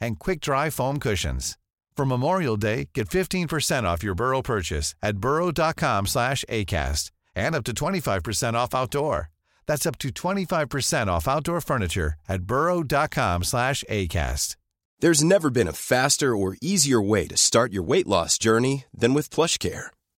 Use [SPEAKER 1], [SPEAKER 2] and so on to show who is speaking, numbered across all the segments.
[SPEAKER 1] and quick-dry foam cushions. For Memorial Day, get 15% off your Burrow purchase at burrow.com slash ACAST and up to 25% off outdoor. That's up to 25% off outdoor furniture at burrow.com slash ACAST.
[SPEAKER 2] There's never been a faster or easier way to start your weight loss journey than with PlushCare.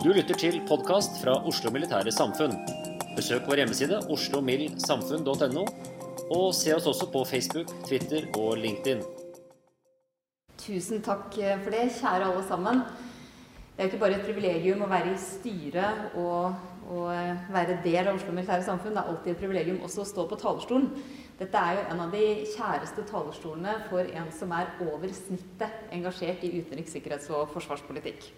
[SPEAKER 3] Du lytter til podkast fra Oslo Militære Samfunn. Besøk vår hjemmeside oslomildsamfunn.no, og se oss også på Facebook, Twitter og LinkedIn.
[SPEAKER 4] Tusen takk for det, kjære alle sammen. Det er ikke bare et privilegium å være i styret og, og være del av Oslo Militære Samfunn. Det er alltid et privilegium også å stå på talerstolen. Dette er jo en av de kjæreste talerstolene for en som er over snittet engasjert i utenriks-, sikkerhets- og forsvarspolitikk.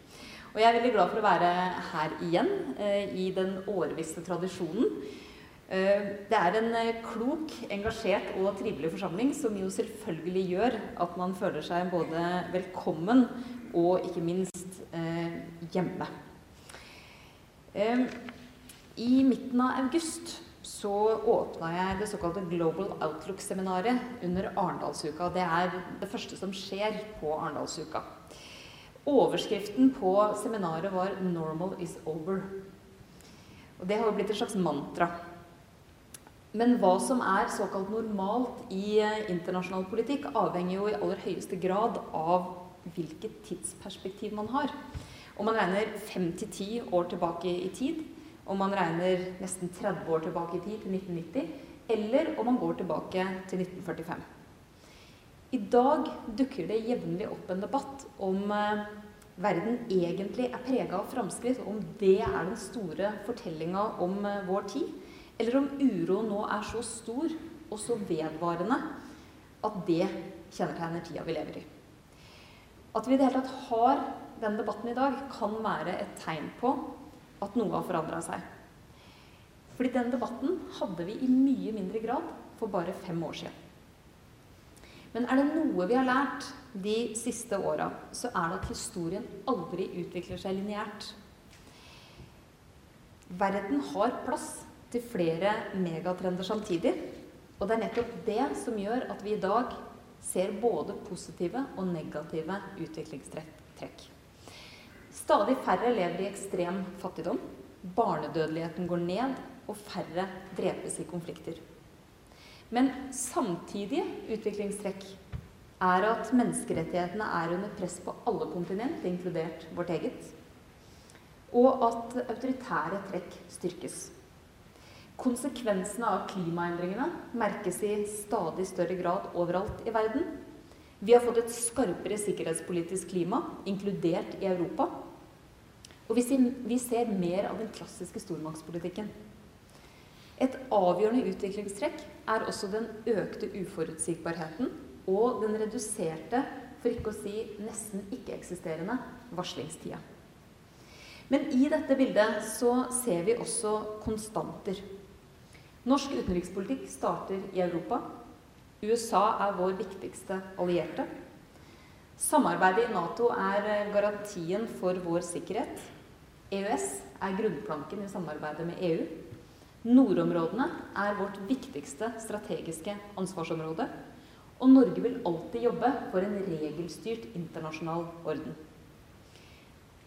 [SPEAKER 4] Og jeg er veldig glad for å være her igjen eh, i den årvisse tradisjonen. Eh, det er en eh, klok, engasjert og trivelig forsamling som jo selvfølgelig gjør at man føler seg både velkommen og ikke minst hjemme. I midten av august så åpna jeg det såkalte Global Outlook-seminaret under Arendalsuka. Det er det første som skjer på Arendalsuka. Overskriften på seminaret var 'Normal is over'. Og Det har jo blitt et slags mantra. Men hva som er såkalt normalt i eh, internasjonal politikk, avhenger jo i aller høyeste grad av hvilket tidsperspektiv man har. Om man regner fem til ti år tilbake i tid, om man regner nesten 30 år tilbake i tid, til 1990, eller om man går tilbake til 1945. I dag dukker det jevnlig opp en debatt om eh, verden egentlig er prega av framskritt, om det er den store fortellinga om eh, vår tid, eller om uroen nå er så stor og så vedvarende at det kjennetegner tida vi lever i. At vi i det hele tatt har den debatten i dag, kan være et tegn på at noe har forandra seg. Fordi den debatten hadde vi i mye mindre grad for bare fem år siden. Men er det noe vi har lært de siste åra, så er det at historien aldri utvikler seg lineært. Verden har plass til flere megatrender samtidig. Og det er nettopp det som gjør at vi i dag ser både positive og negative utviklingstrekk. Stadig færre lever i ekstrem fattigdom. Barnedødeligheten går ned, og færre drepes i konflikter. Men samtidige utviklingstrekk er at menneskerettighetene er under press på alle kontinent, inkludert vårt eget. Og at autoritære trekk styrkes. Konsekvensene av klimaendringene merkes i stadig større grad overalt i verden. Vi har fått et skarpere sikkerhetspolitisk klima, inkludert i Europa. Og vi ser, mer av den klassiske stormaktspolitikken. Et avgjørende utviklingstrekk er også den økte uforutsigbarheten og den reduserte, for ikke å si nesten ikke-eksisterende, varslingstida. Men i dette bildet så ser vi også konstanter. Norsk utenrikspolitikk starter i Europa. USA er vår viktigste allierte. Samarbeidet i Nato er garantien for vår sikkerhet. EØS er grunnplanken i samarbeidet med EU. Nordområdene er vårt viktigste strategiske ansvarsområde. Og Norge vil alltid jobbe for en regelstyrt internasjonal orden.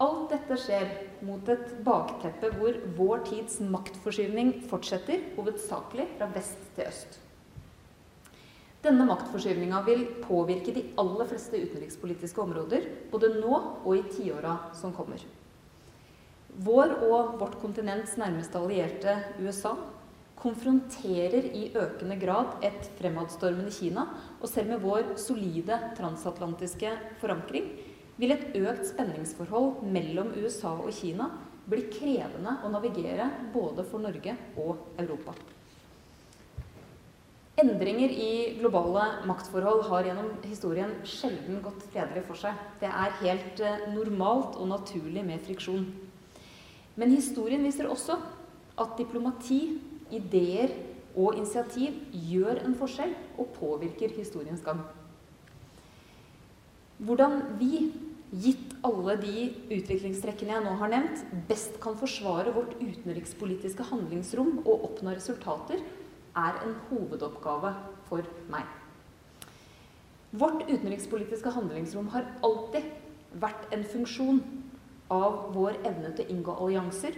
[SPEAKER 4] Alt dette skjer mot et bakteppe hvor vår tids maktforskyvning fortsetter, hovedsakelig fra vest til øst. Denne maktforskyvninga vil påvirke de aller fleste utenrikspolitiske områder, både nå og i tiåra som kommer. Vår og vårt kontinents nærmeste allierte, USA, konfronterer i økende grad et fremadstormende Kina, og selv med vår solide transatlantiske forankring vil et økt spenningsforhold mellom USA og Kina bli krevende å navigere både for Norge og Europa. Endringer i globale maktforhold har gjennom historien sjelden gått fredelig for seg. Det er helt eh, normalt og naturlig med friksjon. Men historien viser også at diplomati, ideer og initiativ gjør en forskjell og påvirker historiens gang. Hvordan vi, gitt alle de utviklingstrekkene jeg nå har nevnt, best kan forsvare vårt utenrikspolitiske handlingsrom og oppnå resultater, er en hovedoppgave for meg. Vårt utenrikspolitiske handlingsrom har alltid vært en funksjon av vår evne til å inngå allianser,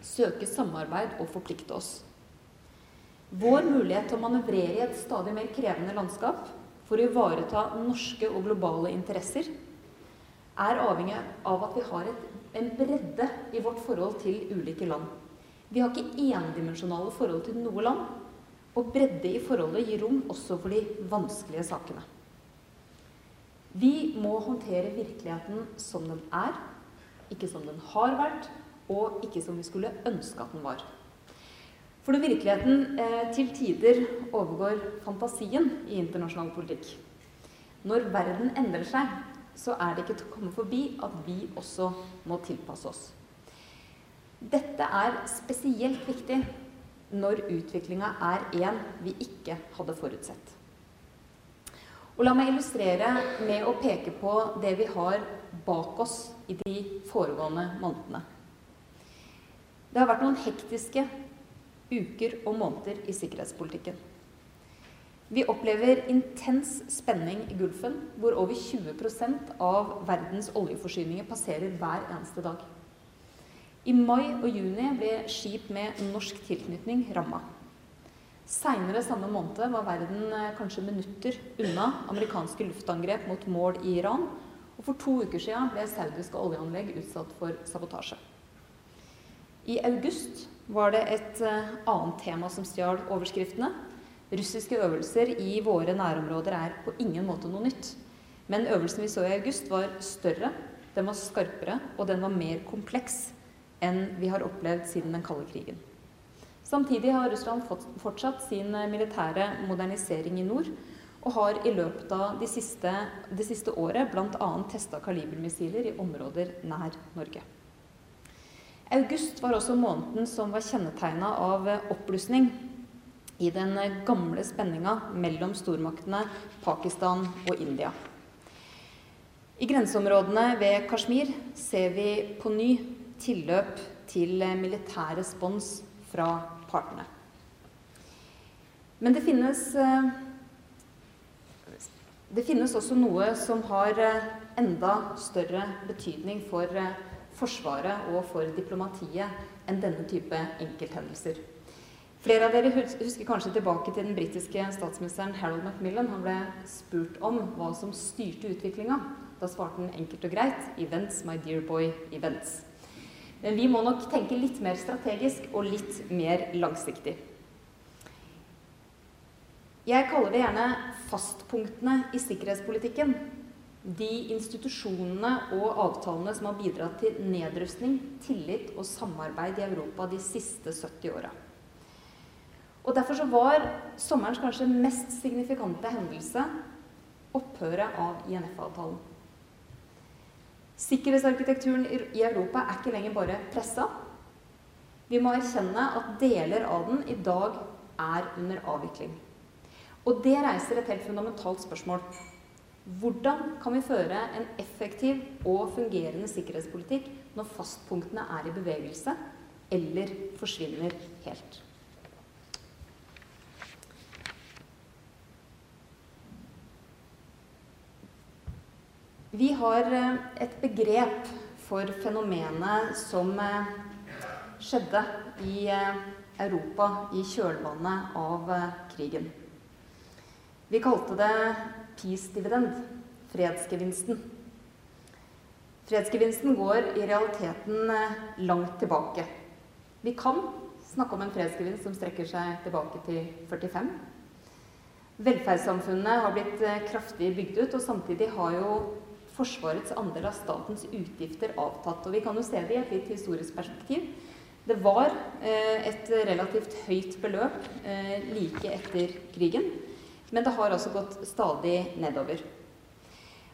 [SPEAKER 4] søke samarbeid og forplikte oss. Vår mulighet til å manøvrere i et stadig mer krevende landskap for å ivareta norske og globale interesser er avhengig av at vi har et, en bredde i vårt forhold til ulike land. Vi har ikke endimensjonale forhold til noe land. Og bredde i forholdet gir rom også for de vanskelige sakene. Vi må håndtere virkeligheten som den er, ikke som den har vært, og ikke som vi skulle ønske at den var. For når virkeligheten eh, til tider overgår fantasien i internasjonal politikk, når verden endrer seg, så er det ikke til å komme forbi at vi også må tilpasse oss. Dette er spesielt viktig når utviklinga er en vi ikke hadde forutsett. Og La meg illustrere med å peke på det vi har bak oss i de foregående månedene. Det har vært noen hektiske uker og måneder i sikkerhetspolitikken. Vi opplever intens spenning i Gulfen, hvor over 20% av verdens oljeforsyninger passerer hver eneste dag. I mai og juni ble skip med norsk tilknytning ramma. Seinere samme måned var verden eh, kanskje minutter unna amerikanske luftangrep mot mål i Iran. Og for to uker siden ble saudiske oljeanlegg utsatt for sabotasje. I august var det et eh, annet tema som stjal overskriftene. Russiske øvelser i våre nærområder er på ingen måte noe nytt. Men øvelsen vi så i august, var større, den var skarpere, og den var mer kompleks enn vi har opplevd siden den kalde krigen. Samtidig har Russland fortsatt sin eh, militære modernisering i nord, og har i løpet av det siste, det siste året bl.a. testa kalibermissiler i områder nær Norge. August var også måneden som var kjennetegna av eh, oppblussing i den eh, gamle spenninga mellom stormaktene Pakistan og India. I grenseområdene ved Kashmir ser vi på ny tilløp til militær respons fra partene. Men det finnes eh, Det finnes også noe som har eh, enda større betydning for eh, Forsvaret og for diplomatiet enn denne type enkelthendelser. Flere av dere husker kanskje tilbake til den britiske statsministeren Harold Macmillan. Han ble spurt om hva som styrte utviklinga. Da svarte han enkelt og greit 'Events, my dear boy, events'. Men vi må nok tenke litt mer strategisk og litt mer langsiktig. Jeg kaller det gjerne fastpunktene i sikkerhetspolitikken. De institusjonene og avtalene som har bidratt til nedrustning, tillit og samarbeid i Europa de siste 70 åra. Og Derfor så var sommerens kanskje mest signifikante hendelse opphøret av INF-avtalen. Sikkerhetsarkitekturen i Europa er ikke lenger bare pressa. Vi må erkjenne at deler av den i dag er under avvikling. Og det reiser et helt fundamentalt spørsmål. Hvordan kan vi føre en effektiv og fungerende sikkerhetspolitikk når fastpunktene er i bevegelse eller forsvinner helt? Vi har eh, et begrep for fenomenet som eh, skjedde i eh, Europa i kjølvannet av krigen. Vi kalte det peace dividend, fredsgevinsten. Fredsgevinsten går i realiteten eh, langt tilbake. Vi kan snakke om en fredsgevinst som strekker seg tilbake til 45. Velferdssamfunnet har blitt eh, kraftig bygd ut, og samtidig har jo Forsvarets andel av statens utgifter avtatt. Og vi kan jo se det i et litt historisk perspektiv. Det var eh, et relativt høyt beløp like etter krigen, men det har altså gått stadig nedover.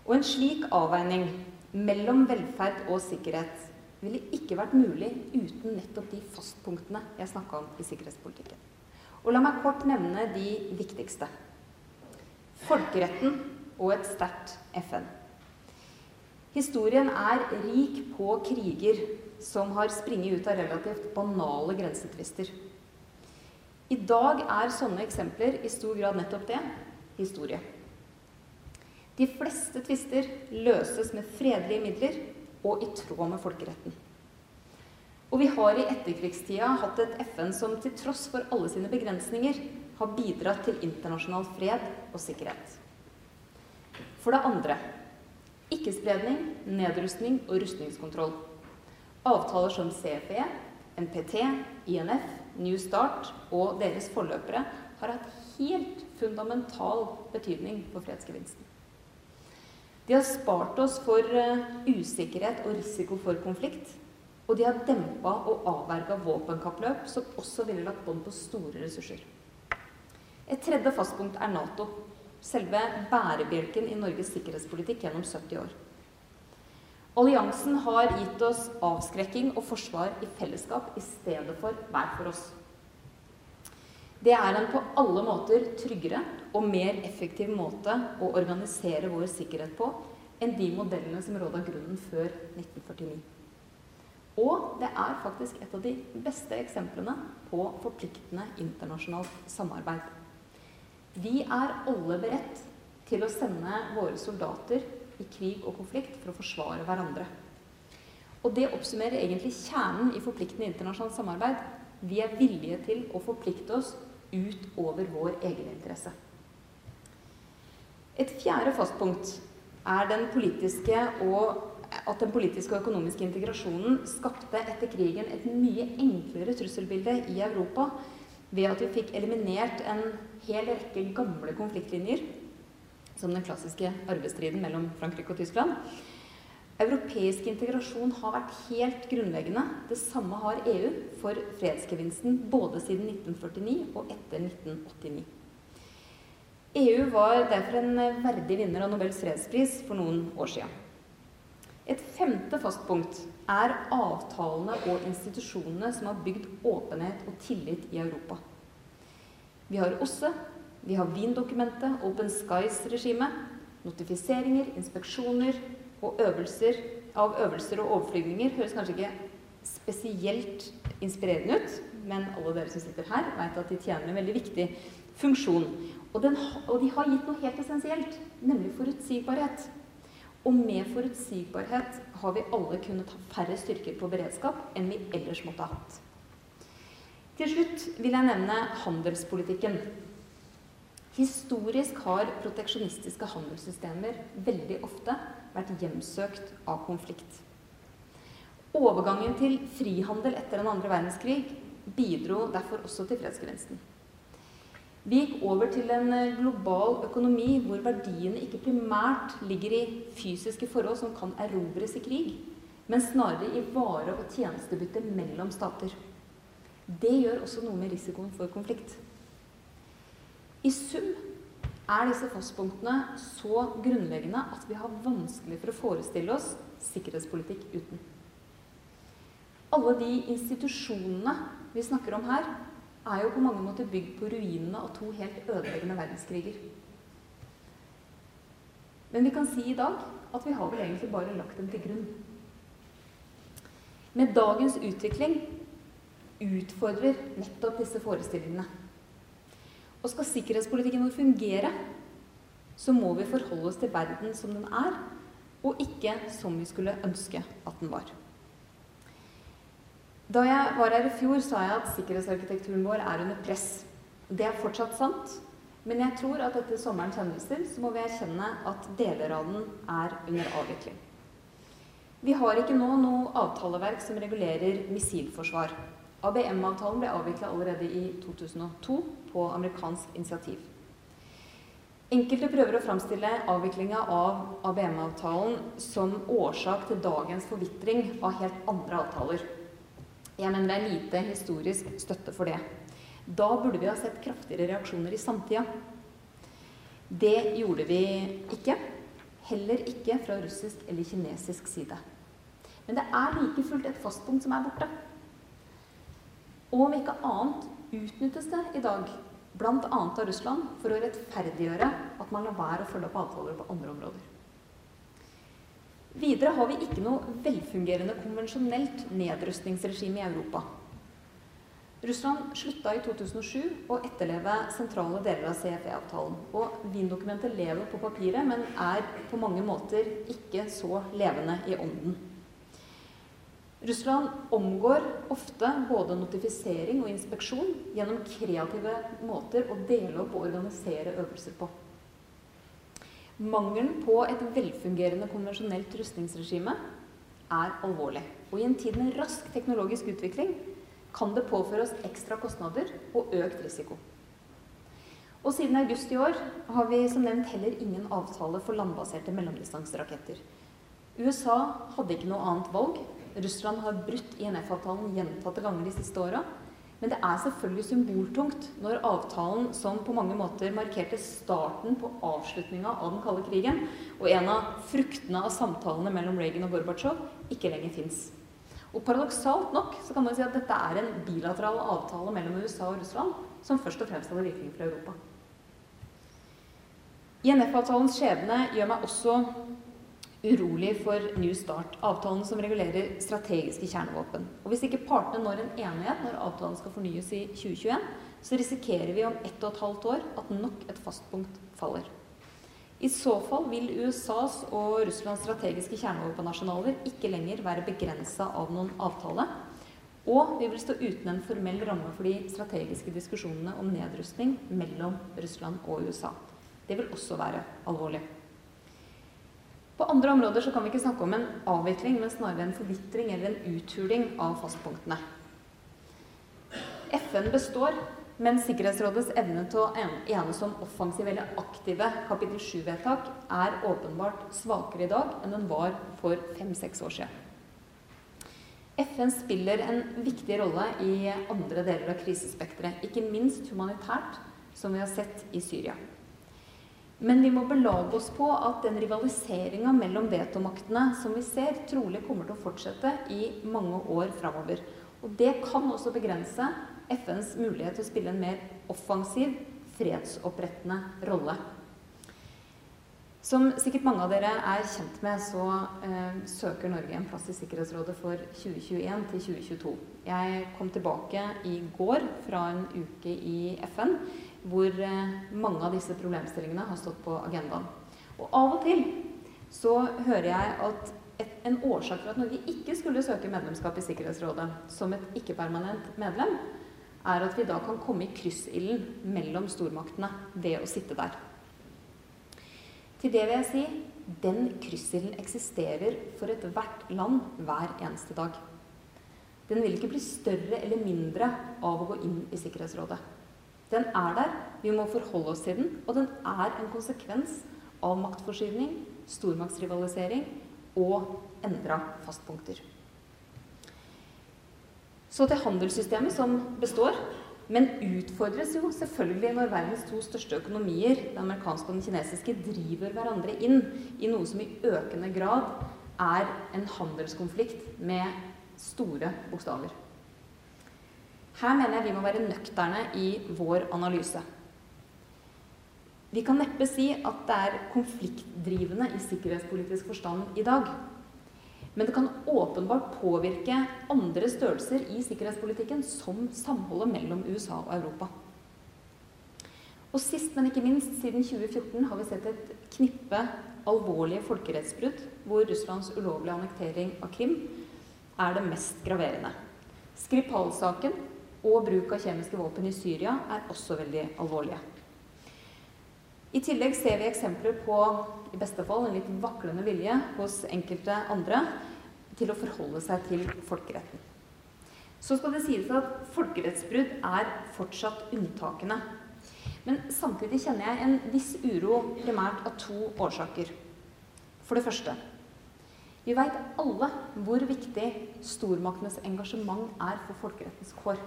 [SPEAKER 4] Og en slik avveining mellom velferd og sikkerhet ville ikke vært mulig uten nettopp de fastpunktene jeg snakka om i sikkerhetspolitikken. Og la meg kort nevne de viktigste. Folkeretten og et sterkt FN. Historien er rik på kriger som har springet ut av relativt banale grensetvister. I dag er sånne eksempler i stor grad nettopp det historie. De fleste tvister løses med fredelige midler og i tråd med folkeretten. Og vi har i etterkrigstida hatt et FN som til tross for alle sine begrensninger har bidratt til internasjonal fred og sikkerhet. For det andre ikke-spredning, nedrustning og rustningskontroll. Avtaler som CFE, NPT, INF, New Start og deres forløpere har hatt helt fundamental betydning for fredsgevinsten. De har spart oss for uh, usikkerhet og risiko for konflikt. Og de har dempa og avverga våpenkappløp som også ville lagt bånd på store ressurser. Et tredje fastpunkt er Nato. Selve bærebjelken i Norges sikkerhetspolitikk gjennom 70 år. Alliansen har gitt oss avskrekking og forsvar i fellesskap i stedet for hver for oss. Det er en på alle måter tryggere og mer effektiv måte å organisere vår sikkerhet på enn de modellene som råda grunnen før 1949. Og det er faktisk et av de beste eksemplene på forpliktende internasjonalt samarbeid. Vi er alle beredt til å sende våre soldater i krig og konflikt for å forsvare hverandre. Og det oppsummerer egentlig kjernen i forpliktende internasjonalt samarbeid. Vi er villige til å forplikte oss utover vår egeninteresse. Et fjerde fastpunkt er den politiske og at den politiske og økonomiske integrasjonen skapte etter krigen et mye enklere trusselbilde i Europa ved at vi fikk eliminert en hel rekke gamle konfliktlinjer som den klassiske arvestriden mellom Frankrike og Tyskland. Europeisk integrasjon har vært helt grunnleggende. Det samme har EU for fredsgevinsten både siden 1949 og etter 1989. EU var derfor en verdig vinner av Nobels fredspris for noen år siden. Et femte fastpunkt er avtalene og institusjonene som har bygd åpenhet og tillit i Europa. Vi har OSSE, vi har Wien-dokumentet, Open Skies-regimet, notifiseringer, inspeksjoner og øvelser av øvelser og overflygninger høres kanskje ikke spesielt inspirerende ut, men alle dere som sitter her, vet at de tjener en veldig viktig funksjon. Og, den, og de har gitt noe helt essensielt, nemlig forutsigbarhet. Og med forutsigbarhet har vi alle kunnet ha færre styrker på beredskap enn vi ellers måtte ha hatt. Til slutt vil jeg nevne handelspolitikken. Historisk har proteksjonistiske handelssystemer veldig ofte vært hjemsøkt av konflikt. Overgangen til frihandel etter den andre verdenskrig bidro derfor også til fredsgevinsten. Vi gikk over til en global økonomi hvor verdiene ikke primært ligger i fysiske forhold som kan erobres i krig, men snarere i vare- og tjenestebytte mellom stater. Det gjør også noe med risikoen for konflikt. I sum er disse fastpunktene så grunnleggende at vi har vanskelig for å forestille oss sikkerhetspolitikk uten. Alle de institusjonene vi snakker om her, er jo på mange måter bygd på ruinene av to helt ødeleggende verdenskriger. Men vi kan si i dag at vi har vel egentlig bare lagt dem til grunn. Med dagens utvikling utfordrer nettopp disse forestillingene. Og skal sikkerhetspolitikken vår fungere, så må vi forholde oss til verden som den er, og ikke som vi skulle ønske at den var. Da jeg var her i fjor, sa jeg at sikkerhetsarkitekturen vår er under press. Det er fortsatt sant, Men jeg tror at etter sommerens hendelser så må vi erkjenne at deler av den er under avvikling. Vi har ikke nå noe avtaleverk som regulerer missilforsvar. ABM-avtalen ble avvikla allerede i 2002 på amerikansk initiativ. Enkelte prøver å framstille avviklinga av ABM-avtalen som årsak til dagens forvitring av helt andre avtaler. Jeg mener det er lite historisk støtte for det. Da burde vi ha sett kraftigere reaksjoner i samtida. Det gjorde vi ikke. Heller ikke fra russisk eller kinesisk side. Men det er like fullt et fastpunkt som er borte. Og om ikke annet utnyttes det i dag, bl.a. av Russland, for å rettferdiggjøre at man lar være å følge opp avtaler på andre områder. Videre har vi ikke noe velfungerende konvensjonelt nedrustningsregime i Europa. Russland slutta i 2007 å etterleve sentrale deler av CFE-avtalen. Og Wien-dokumentet lever på papiret, men er på mange måter ikke så levende i ånden. Russland omgår ofte både notifisering og inspeksjon gjennom kreative måter å dele opp og organisere øvelser på. Mangelen på et velfungerende konvensjonelt rustningsregime er alvorlig. Og i en tid med rask teknologisk utvikling kan det påføre oss ekstra kostnader og økt risiko. Og siden august i år har vi som nevnt heller ingen avtale for landbaserte mellomdistanseraketter. USA hadde ikke noe annet valg Russland har brutt INF-avtalen gjentatte ganger de siste åra. Men det er selvfølgelig symboltungt når avtalen som på mange måter markerte starten på avslutninga av den kalde krigen, og en av fruktene av samtalene mellom Reagan og Gorbatsjov, ikke lenger fins. Og paradoksalt nok så kan man si at dette er en bilateral avtale mellom USA og Russland som først og fremst hadde virkning for Europa. INF-avtalens skjebne gjør meg også urolig for New Start, avtalen som regulerer strategiske kjernevåpen. Og Hvis ikke partene når en enighet når avtalen skal fornyes i 2021, så risikerer vi om ett og et halvt år at nok et fastpunkt faller. I så fall vil USAs og Russlands strategiske kjernevåpenarsenaler ikke lenger være begrensa av noen avtale. Og vi vil stå uten en formell ramme for de strategiske diskusjonene om nedrustning mellom Russland og USA. Det vil også være alvorlig. På andre områder så kan vi ikke snakke om en avvikling, men snarere en forvitring eller en uthuling av fastpunktene. FN består, men Sikkerhetsrådets evne til å enes om offensive eller aktive kapittel 7-vedtak er åpenbart svakere i dag enn den var for fem-seks år siden. FN spiller en viktig rolle i andre deler av krisespekteret, ikke minst humanitært, som vi har sett i Syria. Men vi må belage oss på at den rivaliseringa mellom vetomaktene som vi ser, trolig kommer til å fortsette i mange år framover. Og det kan også begrense FNs mulighet til å spille en mer offensiv, fredsopprettende rolle. Som sikkert mange av dere er kjent med, så eh, søker Norge en plass i Sikkerhetsrådet for 2021 til 2022. Jeg kom tilbake i går fra en uke i FN hvor eh, mange av disse problemstillingene har stått på agendaen. Og av og til så hører jeg at et, en årsak for at Norge ikke skulle søke medlemskap i Sikkerhetsrådet som et ikke-permanent medlem, er at vi da kan komme i kryssilden mellom stormaktene ved å sitte der. Til det vil jeg si den kryssilden eksisterer for ethvert land hver eneste dag. Den vil ikke bli større eller mindre av å gå inn i Sikkerhetsrådet. Den er der, vi må forholde oss til den, og den er en konsekvens av maktforskyvning, stormaktsrivalisering og endra fastpunkter. Så til handelssystemet, som består, men utfordres jo selvfølgelig når verdens to største økonomier, den amerikanske og den kinesiske, driver hverandre inn i noe som i økende grad er en handelskonflikt med store bokstaver. Her mener jeg vi må være nøkterne i vår analyse. Vi kan neppe si at det er konfliktdrivende i sikkerhetspolitisk forstand i dag. Men det kan åpenbart påvirke andre størrelser i sikkerhetspolitikken, som samholdet mellom USA og Europa. Og sist, men ikke minst, siden 2014 har vi sett et knippe alvorlige folkerettsbrudd hvor Russlands ulovlige annektering av Krim er det mest graverende. Skripal-saken og bruk av kjemiske våpen i Syria er også veldig alvorlige. I tillegg ser vi eksempler på i beste fall en litt vaklende vilje hos enkelte andre til å forholde seg til folkeretten. Så skal det sies at folkerettsbrudd er fortsatt unntakene. Men samtidig kjenner jeg en viss uro primært av to årsaker. For det første vi veit alle hvor viktig stormaktenes engasjement er for folkerettens kår.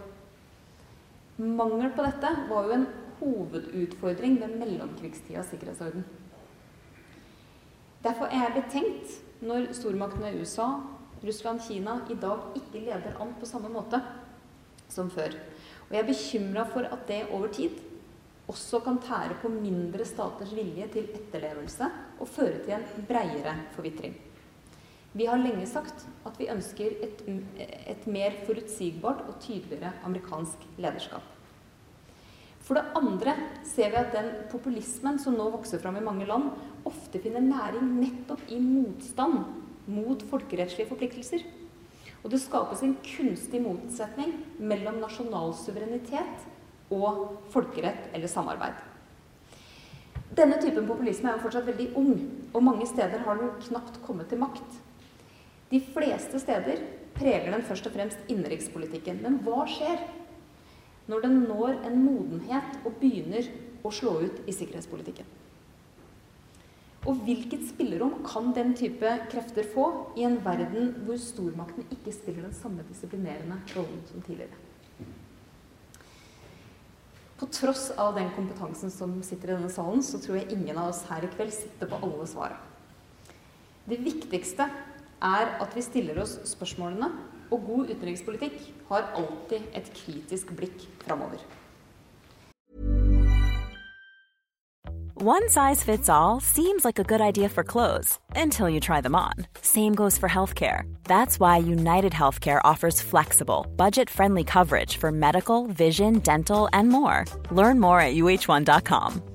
[SPEAKER 4] Mangel på dette var jo en hovedutfordring ved mellomkrigstidas sikkerhetsorden. Derfor er jeg betenkt når stormaktene USA, Russland, Kina i dag ikke leder an på samme måte som før. Og jeg er bekymra for at det over tid også kan tære på mindre staters vilje til etterlevelse og føre til en breiere forvitring. Vi har lenge sagt at vi ønsker et, et mer forutsigbart og tydeligere amerikansk lederskap. For det andre ser vi at den populismen som nå vokser fram i mange land, ofte finner næring nettopp i motstand mot folkerettslige forpliktelser. Og det skapes en kunstig motsetning mellom nasjonal suverenitet og folkerett eller samarbeid. Denne typen populisme er jo fortsatt veldig ung, og mange steder har den knapt kommet til makt. De fleste steder preger den først og fremst innenrikspolitikken. Men hva skjer når den når en modenhet og begynner å slå ut i sikkerhetspolitikken? Og hvilket spillerom kan den type krefter få i en verden hvor stormaktene ikke spiller den samme disiplinerende rollen som tidligere? På tross av den kompetansen som sitter i denne salen, så tror jeg ingen av oss her i kveld sitter på alle svarene. Det viktigste er at vi stiller oss spørsmålene, og god utenrikspolitikk har alltid et kritisk blikk framover.
[SPEAKER 5] One size fits all seems like a good idea for clothes until you try them on. Same goes for healthcare. That's why United Healthcare offers flexible, budget friendly coverage for medical, vision, dental, and more. Learn more at uh1.com.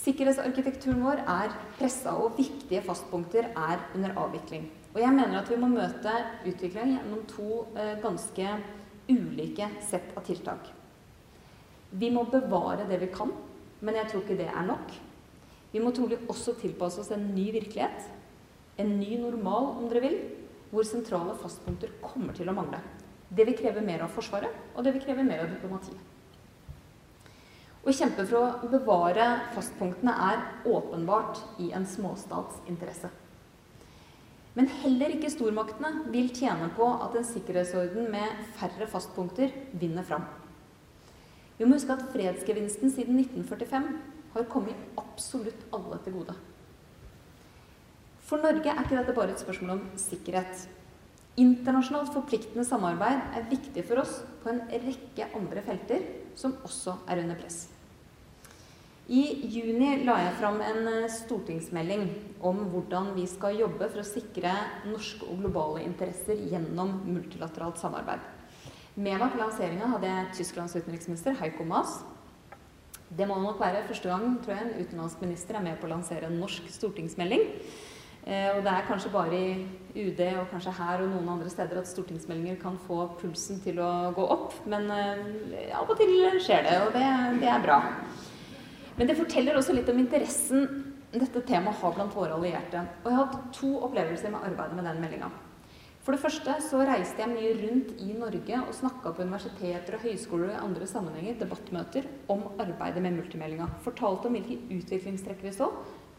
[SPEAKER 4] Sikkerhetsarkitekturen vår er pressa, og viktige fastpunkter er under avvikling. Og jeg mener at vi må møte utvikling gjennom to eh, ganske ulike sett av tiltak. Vi må bevare det vi kan, men jeg tror ikke det er nok. Vi må trolig også tilpasse oss en ny virkelighet. En ny normal, om dere vil, hvor sentrale fastpunkter kommer til å mangle. Det vil kreve mer av Forsvaret, og det vil kreve mer av diplomatiet. Å kjempe for å bevare fastpunktene er åpenbart i en småstats interesse. Men heller ikke stormaktene vil tjene på at en sikkerhetsorden med færre fastpunkter vinner fram. Vi må huske at fredsgevinsten siden 1945 har kommet absolutt alle til gode. For Norge er ikke dette bare et spørsmål om sikkerhet. Internasjonalt forpliktende samarbeid er viktig for oss på en rekke andre felter som også er under press. I juni la jeg fram en eh, stortingsmelding om hvordan vi skal jobbe for å sikre norske og globale interesser gjennom multilateralt samarbeid. Med meg på lanseringa hadde jeg Tysklands utenriksminister Heiko Maas. Det må nok være første gang tror jeg, en utenlandsk minister er med på å lansere en norsk stortingsmelding. Eh, og det er kanskje bare i UD og kanskje her og noen andre steder at stortingsmeldinger kan få pulsen til å gå opp. Men eh, av og til skjer det, og det, det er bra. Men det forteller også litt om interessen dette temaet har blant våre allierte. Og jeg har hatt to opplevelser med arbeidet med den meldinga. For det første så reiste jeg mye rundt i Norge og snakka på universiteter og høyskoler og i andre sammenhenger, debattmøter, om arbeidet med multimeldinga. Fortalte om hvilke utviklingstrekk vi så,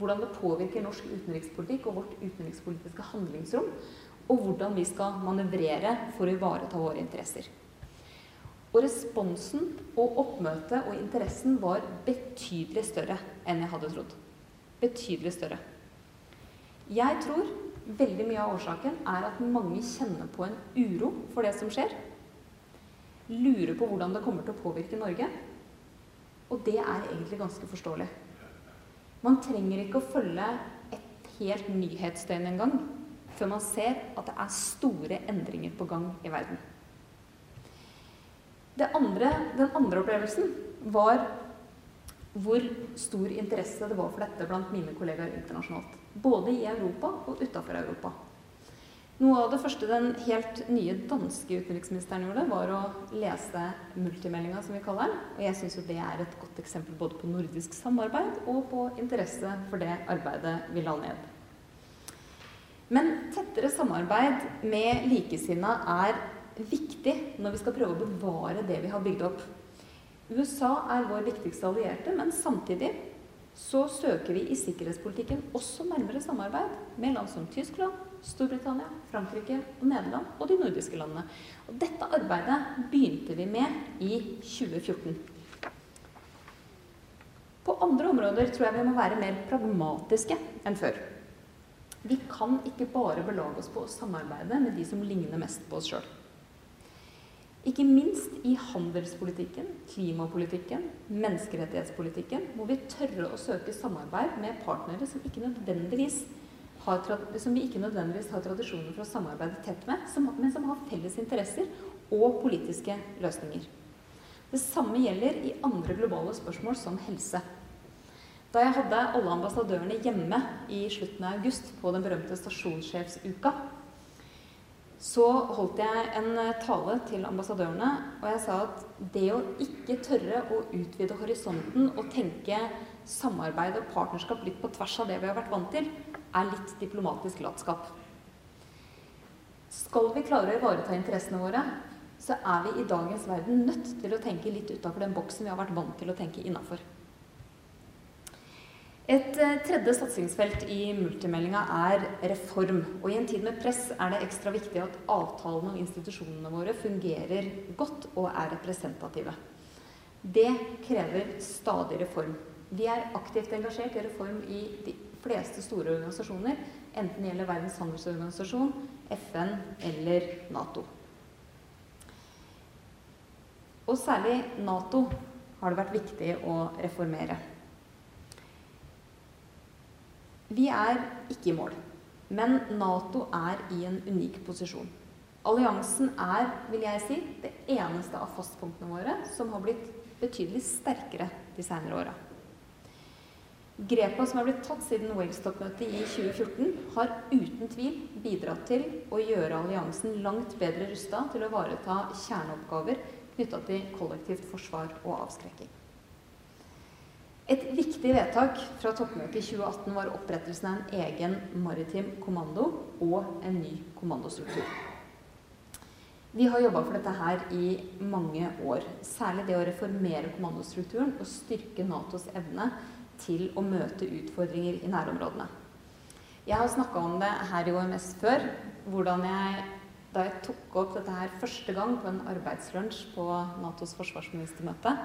[SPEAKER 4] hvordan det påvirker norsk utenrikspolitikk og vårt utenrikspolitiske handlingsrom, og hvordan vi skal manøvrere for å ivareta våre interesser. Og responsen og oppmøtet og interessen var betydelig større enn jeg hadde trodd. Betydelig større. Jeg tror veldig mye av årsaken er at mange kjenner på en uro for det som skjer. lurer på hvordan det kommer til å påvirke Norge. Og det er egentlig ganske forståelig. Man trenger ikke å følge et helt nyhetsdøgn engang før man ser at det er store endringer på gang i verden. Andre, den andre opplevelsen var hvor stor interesse det var for dette blant mine kollegaer internasjonalt. Både i Europa og utafor Europa. Noe av det første den helt nye danske utenriksministeren gjorde, var å lese multimeldinga, som vi kaller den. Og jeg syns jo det er et godt eksempel både på nordisk samarbeid og på interesse for det arbeidet vi la ned. Men tettere samarbeid med likesinna er viktig når vi skal prøve å bevare det vi har bygd opp. USA er vår viktigste allierte, men samtidig så søker vi i sikkerhetspolitikken også nærmere samarbeid med land som Tyskland, Storbritannia, Frankrike og Nederland og de nordiske landene. Og dette arbeidet begynte vi med i 2014. På andre områder tror jeg vi må være mer pragmatiske enn før. Vi kan ikke bare belage oss på å samarbeide med de som ligner mest på oss sjøl. Ikke minst i handelspolitikken, klimapolitikken, menneskerettighetspolitikken må vi tørre å søke samarbeid med partnere som ikke nødvendigvis som vi ikke nødvendigvis har tradisjoner for å samarbeide tett med, men som har felles interesser og politiske løsninger. Det samme gjelder i andre globale spørsmål som helse. Da jeg hadde alle ambassadørene hjemme i slutten av august på den berømte stasjonssjefsuka, så holdt jeg en tale til ambassadørene, og jeg sa at det å ikke tørre å utvide horisonten og tenke samarbeid og partnerskap litt på tvers av det vi har vært vant til, er litt diplomatisk latskap. Skal vi klare å ivareta interessene våre, så er vi i dagens verden nødt til å tenke litt utafor den boksen vi har vært vant til å tenke innafor. Et eh, tredje satsingsfelt i multimeldinga er reform. Og i en tid med press er det ekstra viktig at avtalene og institusjonene våre fungerer godt og er representative. Det krever stadig reform. Vi er aktivt engasjert i reform i de fleste store organisasjoner, enten det gjelder Verdens handelsorganisasjon, FN eller Nato. Og særlig Nato har det vært viktig å reformere. Vi er ikke i mål, men Nato er i en unik posisjon. Alliansen er, vil jeg si, det eneste av fastpunktene våre som har blitt betydelig sterkere de senere åra. Grepene som er blitt tatt siden Wales-toppmøtet i 2014, har uten tvil bidratt til å gjøre alliansen langt bedre rusta til å ivareta kjerneoppgaver knytta til kollektivt forsvar og avskrekking. Et viktig vedtak fra toppmøtet i 2018 var opprettelsen av en egen maritim kommando og en ny kommandostruktur. Vi har jobba for dette her i mange år. Særlig det å reformere kommandostrukturen og styrke Natos evne til å møte utfordringer i nærområdene. Jeg har snakka om det her i OMS før. Hvordan jeg, da jeg tok opp dette her første gang på en arbeidslunsj på Natos forsvarsministermøte,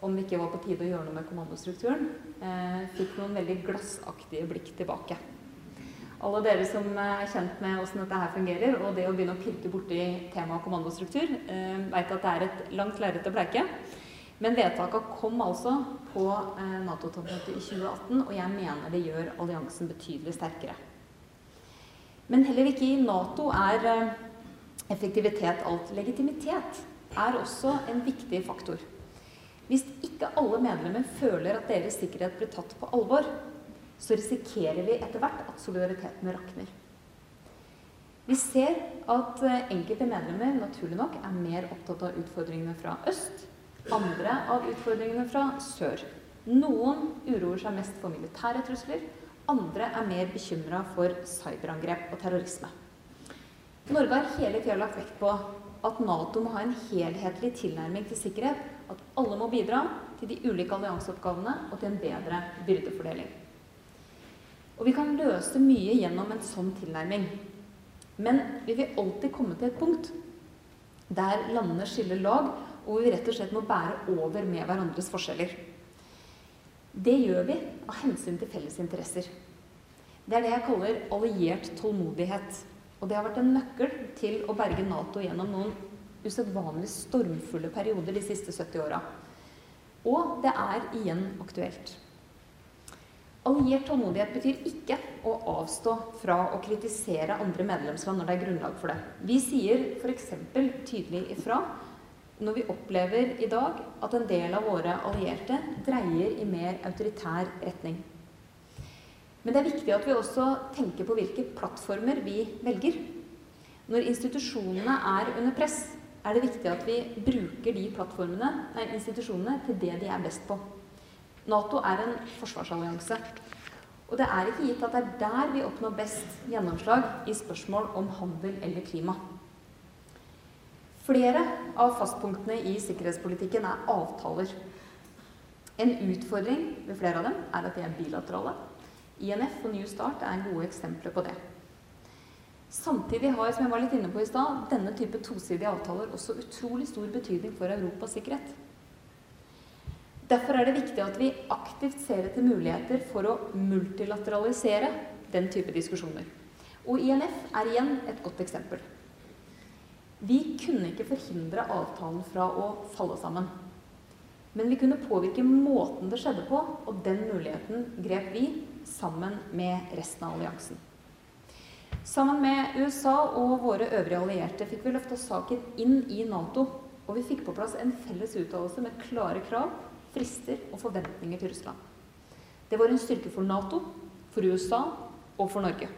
[SPEAKER 4] om det ikke var på tide å gjøre noe med kommandostrukturen, eh, fikk noen veldig glassaktige blikk tilbake. Alle dere som er kjent med åssen dette her fungerer, og det å begynne å pirke borti temaet kommandostruktur, eh, veit at det er et langt lerret å bleike. Men vedtaket kom altså på eh, Nato-toppmøtet i 2018, og jeg mener det gjør alliansen betydelig sterkere. Men heller ikke i Nato er eh, effektivitet alt. Legitimitet er også en viktig faktor. Hvis ikke alle medlemmer føler at deres sikkerhet blir tatt på alvor, så risikerer vi etter hvert at solidariteten rakner. Vi ser at eh, enkelte medlemmer naturlig nok er mer opptatt av utfordringene fra øst andre av utfordringene fra sør. Noen uroer seg mest for militære trusler, andre er mer bekymra for cyberangrep og terrorisme. Norge har hele tida lagt vekt på at Nato må ha en helhetlig tilnærming til sikkerhet. At alle må bidra til de ulike allianseoppgavene og til en bedre byrdefordeling. Og vi kan løse mye gjennom en sånn tilnærming. Men vi vil alltid komme til et punkt der landene skiller lag, hvor vi rett og slett må bære over med hverandres forskjeller. Det gjør vi av hensyn til felles interesser. Det er det jeg kaller alliert tålmodighet. Og det har vært en nøkkel til å berge Nato gjennom noen usedvanlig stormfulle perioder de siste 70 åra. Og det er igjen aktuelt. Alliert tålmodighet betyr ikke å avstå fra å kritisere andre medlemsland når det er grunnlag for det. Vi sier f.eks. tydelig ifra når vi opplever i dag at en del av våre allierte dreier i mer autoritær retning. Men det er viktig at vi også tenker på hvilke plattformer vi velger. Når institusjonene er under press, er det viktig at vi bruker de nei, institusjonene til det de er best på. Nato er en forsvarsallianse. Og det er ikke gitt at det er der vi oppnår best gjennomslag i spørsmål om handel eller klima. Flere av fastpunktene i sikkerhetspolitikken er avtaler. En utfordring ved flere av dem er at de er bilaterale. INF og New Start er gode eksempler på det. Samtidig har som jeg var litt inne på i sted, denne type tosidige avtaler også utrolig stor betydning for Europas sikkerhet. Derfor er det viktig at vi aktivt ser etter muligheter for å multilateralisere den type diskusjoner. Og INF er igjen et godt eksempel. Vi kunne ikke forhindre avtalen fra å falle sammen. Men vi kunne påvirke måten det skjedde på, og den muligheten grep vi sammen med resten av alliansen. Sammen med USA og våre øvrige allierte fikk vi løfta saken inn i Nato, og vi fikk på plass en felles uttalelse med klare krav, frister og forventninger til Russland. Det var en styrke for Nato, for USA og for Norge.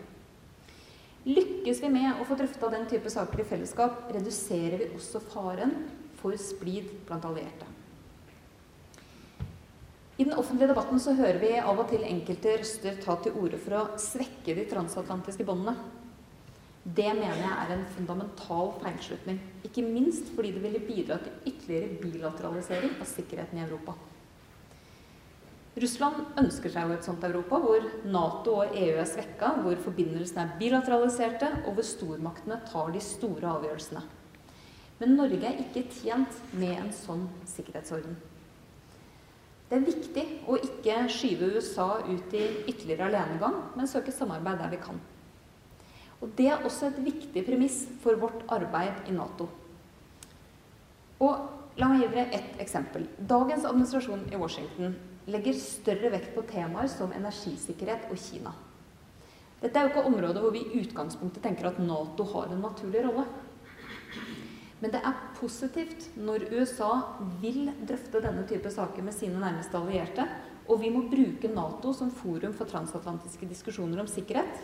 [SPEAKER 4] Lykkes vi med å få drøfta den type saker i fellesskap, reduserer vi også faren for splid blant allierte. I den offentlige debatten så hører vi av og til enkelte røster ta til orde for å svekke de transatlantiske båndene. Det mener jeg er en fundamental feilslutning. Ikke minst fordi det ville bidra til ytterligere bilateralisering av sikkerheten i Europa. Russland ønsker seg jo et sånt Europa hvor Nato og EU er svekka, hvor forbindelsene er bilateraliserte, og hvor stormaktene tar de store avgjørelsene. Men Norge er ikke tjent med en sånn sikkerhetsorden. Det er viktig å ikke skyve USA ut i ytterligere alenegang, men søke samarbeid der vi kan. Og Det er også et viktig premiss for vårt arbeid i Nato. Og La meg gi dere ett eksempel. Dagens administrasjon i Washington legger større vekt på temaer som energisikkerhet og Kina. Dette er jo ikke områder hvor vi i utgangspunktet tenker at Nato har en naturlig rolle. Men det er positivt når USA vil drøfte denne type saker med sine nærmeste allierte, og vi må bruke Nato som forum for transatlantiske diskusjoner om sikkerhet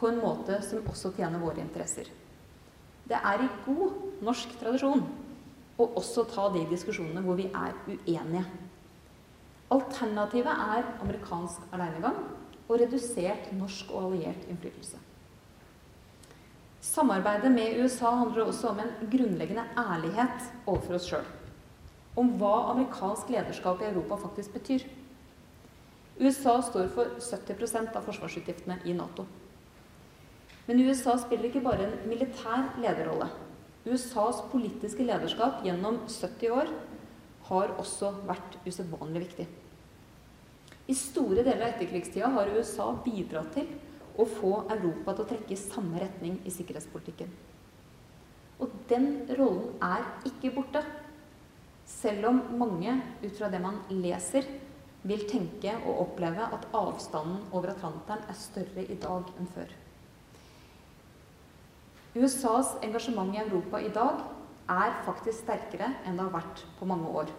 [SPEAKER 4] på en måte som også tjener våre interesser. Det er i god norsk tradisjon å også ta de diskusjonene hvor vi er uenige. Alternativet er amerikansk alenegang og redusert norsk og alliert innflytelse. Samarbeidet med USA handler også om en grunnleggende ærlighet overfor oss sjøl. Om hva amerikansk lederskap i Europa faktisk betyr. USA står for 70% av forsvarsutgiftene i Nato. Men USA spiller ikke bare en militær lederrolle. USAs politiske lederskap gjennom 70 år har også vært usedvanlig viktig. I store deler av etterkrigstida har USA bidratt til å få Europa til å trekke i samme retning i sikkerhetspolitikken. Og den rollen er ikke borte. Selv om mange, ut fra det man leser, vil tenke og oppleve at avstanden over Atlanteren er større i dag enn før. USAs engasjement i Europa i dag er faktisk sterkere enn det har vært på mange år.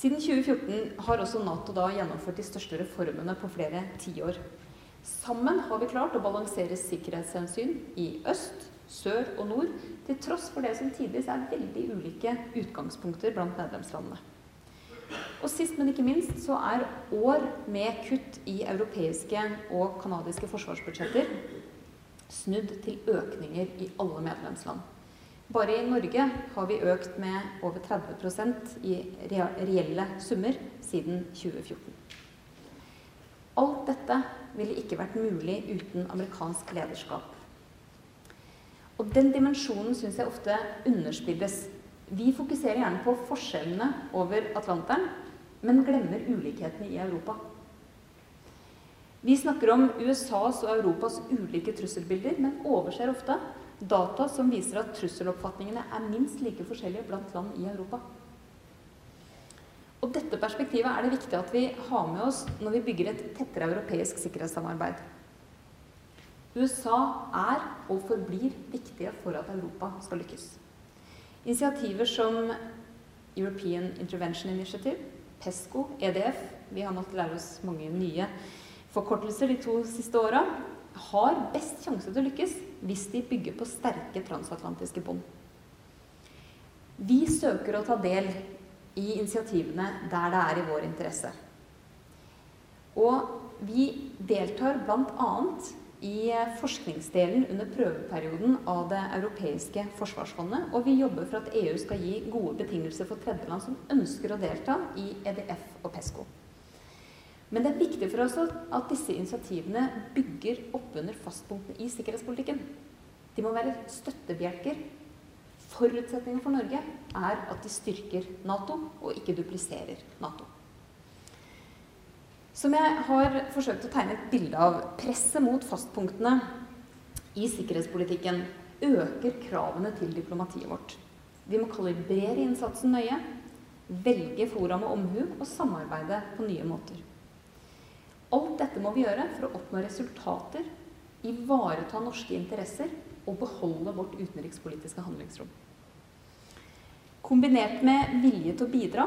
[SPEAKER 4] Siden 2014 har også Nato da gjennomført de største reformene på flere tiår. Sammen har vi klart å balansere sikkerhetshensyn i øst, sør og nord, til tross for det som tidvis er veldig ulike utgangspunkter blant medlemslandene. Og sist, men ikke minst, så er år med kutt i europeiske og canadiske forsvarsbudsjetter snudd til økninger i alle medlemsland. Bare i Norge har vi økt med over 30% i reelle summer siden 2014. Alt dette ville ikke vært mulig uten amerikansk lederskap. Og den dimensjonen syns jeg ofte underspilles. Vi fokuserer gjerne på forskjellene over Atlanteren, men glemmer ulikhetene i Europa. Vi snakker om USAs og Europas ulike trusselbilder, men overser ofte data som viser at trusseloppfatningene er minst like forskjellige blant land i Europa. Og Dette perspektivet er det viktig at vi har med oss når vi bygger et tettere europeisk sikkerhetssamarbeid. USA er og forblir viktige for at Europa skal lykkes. Initiativer som European Intervention Initiative, PESCO, EDF Vi har måttet lære oss mange nye forkortelser de to siste åra. Har best sjanse til å lykkes hvis de bygger på sterke transatlantiske bånd. Vi søker å ta del i initiativene der det er i vår interesse. Og vi deltar bl.a. i forskningsdelen under prøveperioden av det europeiske forsvarsfondet. Og vi jobber for at EU skal gi gode betingelser for tredjeland som ønsker å delta i EDF og PESCO. Men det er viktig for oss at disse initiativene bygger oppunder fastpunktene i sikkerhetspolitikken. De må være støttebjelker Forutsetningen for Norge er at de styrker Nato og ikke dupliserer Nato. Som jeg har forsøkt å tegne et bilde av, presset mot fastpunktene i sikkerhetspolitikken øker kravene til diplomatiet vårt. Vi må kalibrere innsatsen nøye, velge fora med omhu og samarbeide på nye måter. Alt dette må vi gjøre for å oppnå resultater, ivareta norske interesser og beholde vårt utenrikspolitiske handlingsrom. Kombinert med vilje til å bidra,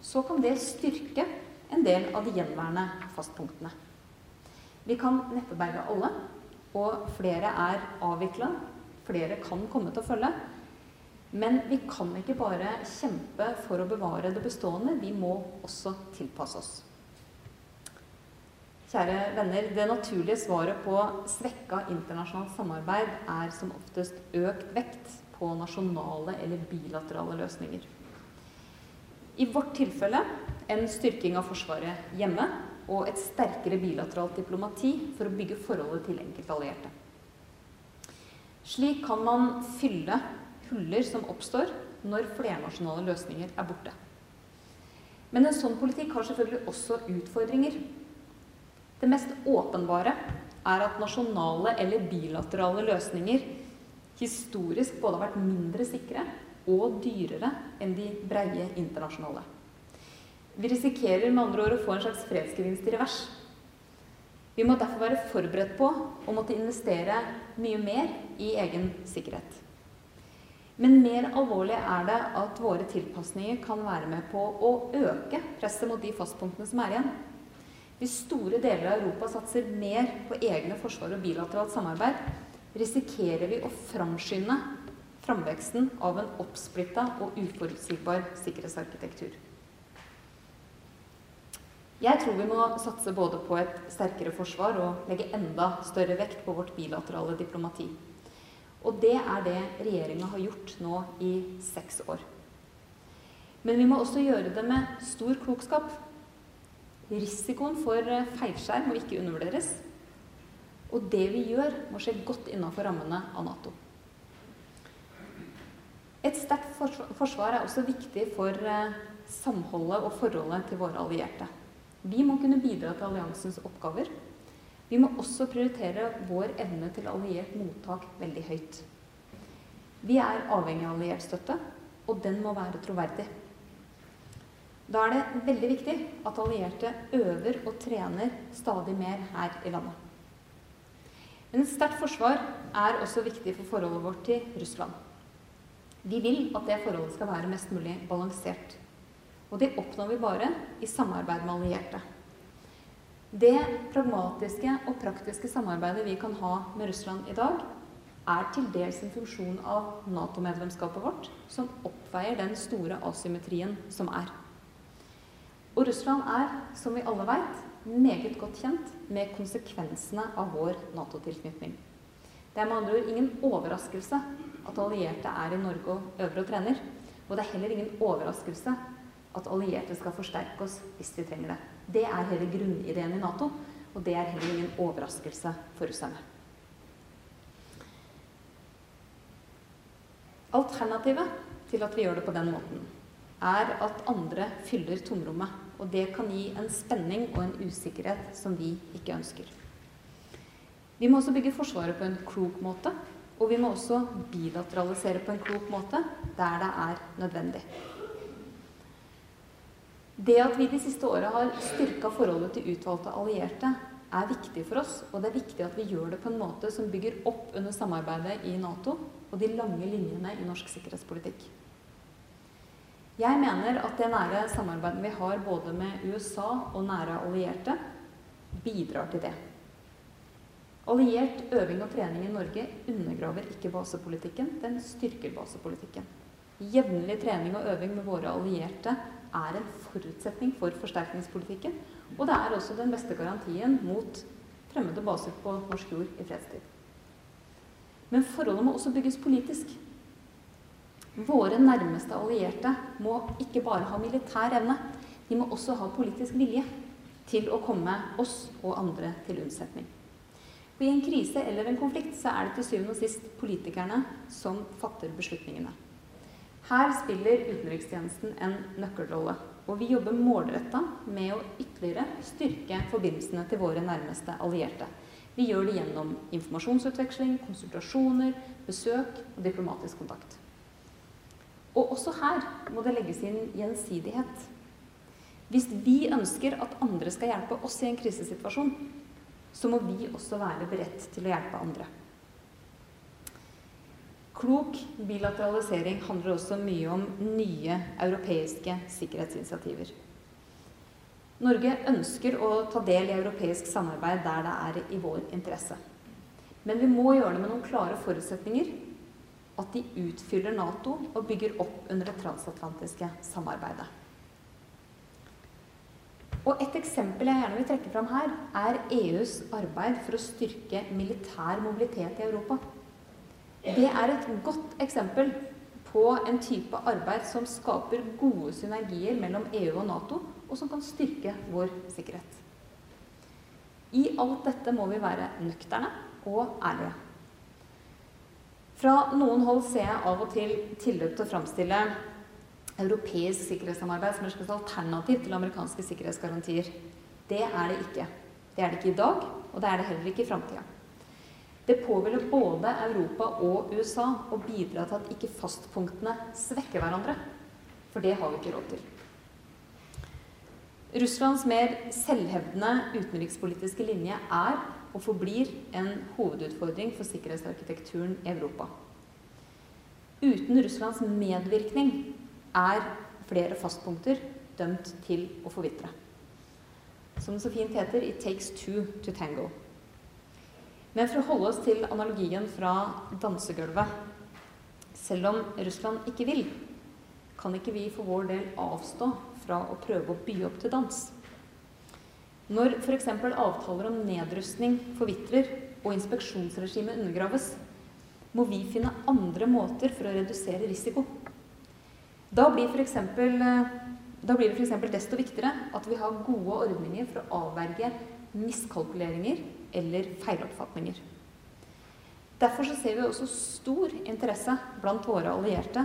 [SPEAKER 4] så kan det styrke en del av de gjenværende fastpunktene. Vi kan neppe berge alle, og flere er avvikla. Flere kan komme til å følge. Men vi kan ikke bare kjempe for å bevare det bestående, vi må også tilpasse oss. Kjære venner, Det naturlige svaret på svekka internasjonalt samarbeid er som oftest økt vekt på nasjonale eller bilaterale løsninger. I vårt tilfelle en styrking av Forsvaret hjemme og et sterkere bilateralt diplomati for å bygge forholdet til enkeltallierte. Slik kan man fylle huller som oppstår når flernasjonale løsninger er borte. Men en sånn politikk har selvfølgelig også utfordringer. Det mest åpenbare er at nasjonale eller bilaterale løsninger historisk både har vært mindre sikre og dyrere enn de breie internasjonale. Vi risikerer med andre ord å få en slags fredsgevinst i revers. Vi må derfor være forberedt på å måtte investere mye mer i egen sikkerhet. Men mer alvorlig er det at våre tilpasninger kan være med på å øke presset mot de fastpunktene som er igjen. Hvis store deler av Europa satser mer på egne forsvar og bilateralt samarbeid, risikerer vi å framskynde framveksten av en oppsplitta og uforutsigbar sikkerhetsarkitektur. Jeg tror vi må satse både på et sterkere forsvar og legge enda større vekt på vårt bilaterale diplomati. Og det er det regjeringa har gjort nå i seks år. Men vi må også gjøre det med stor klokskap. Risikoen for eh, feilskjær må ikke undervurderes. Og det vi gjør, må skje godt innenfor rammene av Nato. Et sterkt forsvar er også viktig for eh, samholdet og forholdet til våre allierte. Vi må kunne bidra til alliansens oppgaver. Vi må også prioritere vår evne til alliert mottak veldig høyt. Vi er avhengig av alliert støtte, og den må være troverdig. Da er det veldig viktig at allierte øver og trener stadig mer her i landet. Men et sterkt forsvar er også viktig for forholdet vårt til Russland. Vi vil at det forholdet skal være mest mulig balansert. Og det oppnår vi bare i samarbeid med allierte. Det pragmatiske og praktiske samarbeidet vi kan ha med Russland i dag, er til dels en funksjon av Nato-medlemskapet vårt, som oppveier den store asymmetrien som er. Og Russland er, som vi alle vet, meget godt kjent med konsekvensene av vår Nato-tilknytning. Det er med andre ord ingen overraskelse at allierte er i Norge og øver og trener. Og det er heller ingen overraskelse at allierte skal forsterke oss hvis vi trenger det. Det er hele grunnideen i Nato, og det er heller ingen overraskelse for russerne. Alternativet til at vi gjør det på den måten, er at andre fyller tomrommet og det kan gi en spenning og en usikkerhet som vi ikke ønsker. Vi må også bygge Forsvaret på en klok måte. Og vi må også bilateralisere på en klok måte der det er nødvendig. Det at vi de siste åra har styrka forholdet til utvalgte allierte, er viktig for oss. Og det er viktig at vi gjør det på en måte som bygger opp under samarbeidet i Nato og de lange linjene i norsk sikkerhetspolitikk. Jeg mener at det nære samarbeidet vi har både med USA og nære allierte, bidrar til det. Alliert øving og trening i Norge undergraver ikke basepolitikken, den styrker basepolitikken. Jevnlig trening og øving med våre allierte er en forutsetning for forsterkningspolitikken. Og det er også den beste garantien mot fremmede baser på norsk jord i fredstid. Men forholdet må også bygges politisk. Våre nærmeste allierte må ikke bare ha militær evne, de må også ha politisk vilje til å komme oss og andre til unnsetning. For I en krise eller en konflikt så er det til syvende og sist politikerne som fatter beslutningene. Her spiller utenrikstjenesten en nøkkelrolle. Og vi jobber målretta med å ytterligere styrke forbindelsene til våre nærmeste allierte. Vi gjør det gjennom informasjonsutveksling, konsultasjoner, besøk og diplomatisk kontakt. Og også her må det legges inn gjensidighet. Hvis vi ønsker at andre skal hjelpe oss i en krisesituasjon, så må vi også være beredt til å hjelpe andre. Klok bilateralisering handler også mye om nye europeiske sikkerhetsinitiativer. Norge ønsker å ta del i europeisk samarbeid der det er i vår interesse. Men vi må gjøre det med noen klare forutsetninger. At de utfyller Nato og bygger opp under det transatlantiske samarbeidet. Og Et eksempel jeg gjerne vil trekke fram her, er EUs arbeid for å styrke militær mobilitet i Europa. Det er et godt eksempel på en type arbeid som skaper gode synergier mellom EU og Nato, og som kan styrke vår sikkerhet. I alt dette må vi være nøkterne og ærlige. Fra noen hold ser jeg av og til tilløp til å framstille europeisk sikkerhetssamarbeid som et alternativ til amerikanske sikkerhetsgarantier. Det er det ikke. Det er det ikke i dag, og det er det heller ikke i framtida. Det påhviler både Europa og USA å bidra til at ikke fastpunktene svekker hverandre. For det har vi ikke råd til. Russlands mer selvhevdende utenrikspolitiske linje er og forblir en hovedutfordring for sikkerhetsarkitekturen i Europa. Uten Russlands medvirkning er flere fastpunkter dømt til å forvitre. Som det så fint heter 'It takes two to tango'. Men for å holde oss til analogien fra dansegulvet Selv om Russland ikke vil, kan ikke vi for vår del avstå fra å prøve å by opp til dans. Når f.eks. avtaler om nedrustning forvitrer og inspeksjonsregimet undergraves, må vi finne andre måter for å redusere risiko. Da blir, for eksempel, eh, da blir det f.eks. desto viktigere at vi har gode ordninger for å avverge miskalkuleringer eller feiloppfatninger. Derfor ser vi også stor interesse blant våre allierte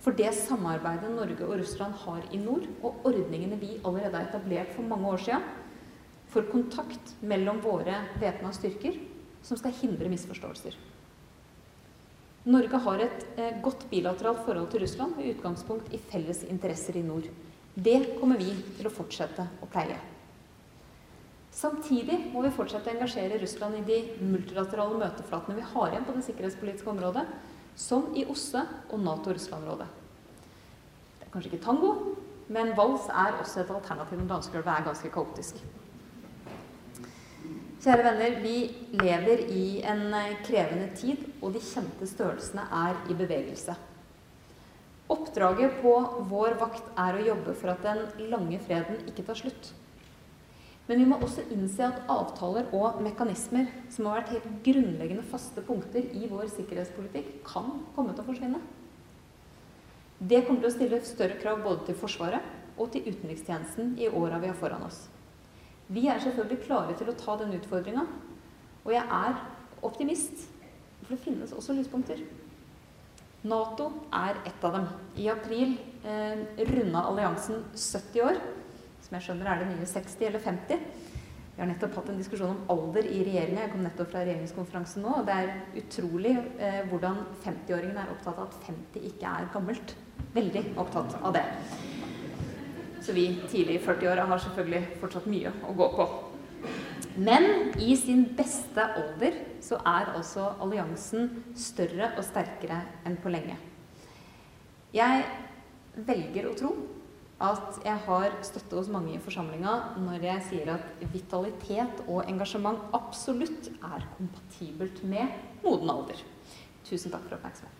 [SPEAKER 4] for det samarbeidet Norge og Russland har i nord, og ordningene vi allerede har etablert for mange år siden for kontakt mellom våre væpna styrker som skal hindre misforståelser. Norge har et eh, godt bilateralt forhold til Russland med utgangspunkt i felles interesser i nord. Det kommer vi til å fortsette å pleie. Samtidig må vi fortsette å engasjere Russland i de multilaterale møteflatene vi har igjen på det sikkerhetspolitiske området, som i OSSE og Nato-Russland-rådet. Det er kanskje ikke tango, men vals er også et alternativ når dansegulvet er ganske kaotisk. Kjære venner, vi lever i en eh, krevende tid, og de kjente størrelsene er i bevegelse. Oppdraget på vår vakt er å jobbe for at den lange freden ikke tar slutt. Men vi må også innse at avtaler og mekanismer som har vært helt grunnleggende faste punkter i vår sikkerhetspolitikk, kan komme til å forsvinne. Det kommer til å stille større krav både til Forsvaret og til utenrikstjenesten i åra vi har foran oss. Vi er selvfølgelig klare til å ta den utfordringa. Og jeg er optimist, for det finnes også lyspunkter. Nato er ett av dem. I april eh, runda alliansen 70 år. Som jeg skjønner er det nye 60 eller 50. Vi har nettopp hatt en diskusjon om alder i regjeringa. Jeg kom nettopp fra regjeringskonferansen nå. og Det er utrolig eh, hvordan 50-åringene er opptatt av at 50 ikke er gammelt. Veldig opptatt av det. Så vi tidlig i 40-åra har selvfølgelig fortsatt mye å gå på. Men i sin beste alder så er altså alliansen større og sterkere enn på lenge. Jeg velger å tro at jeg har støtte hos mange i forsamlinga når jeg sier at vitalitet og engasjement absolutt er kompatibelt med moden alder. Tusen takk for oppmerksomheten.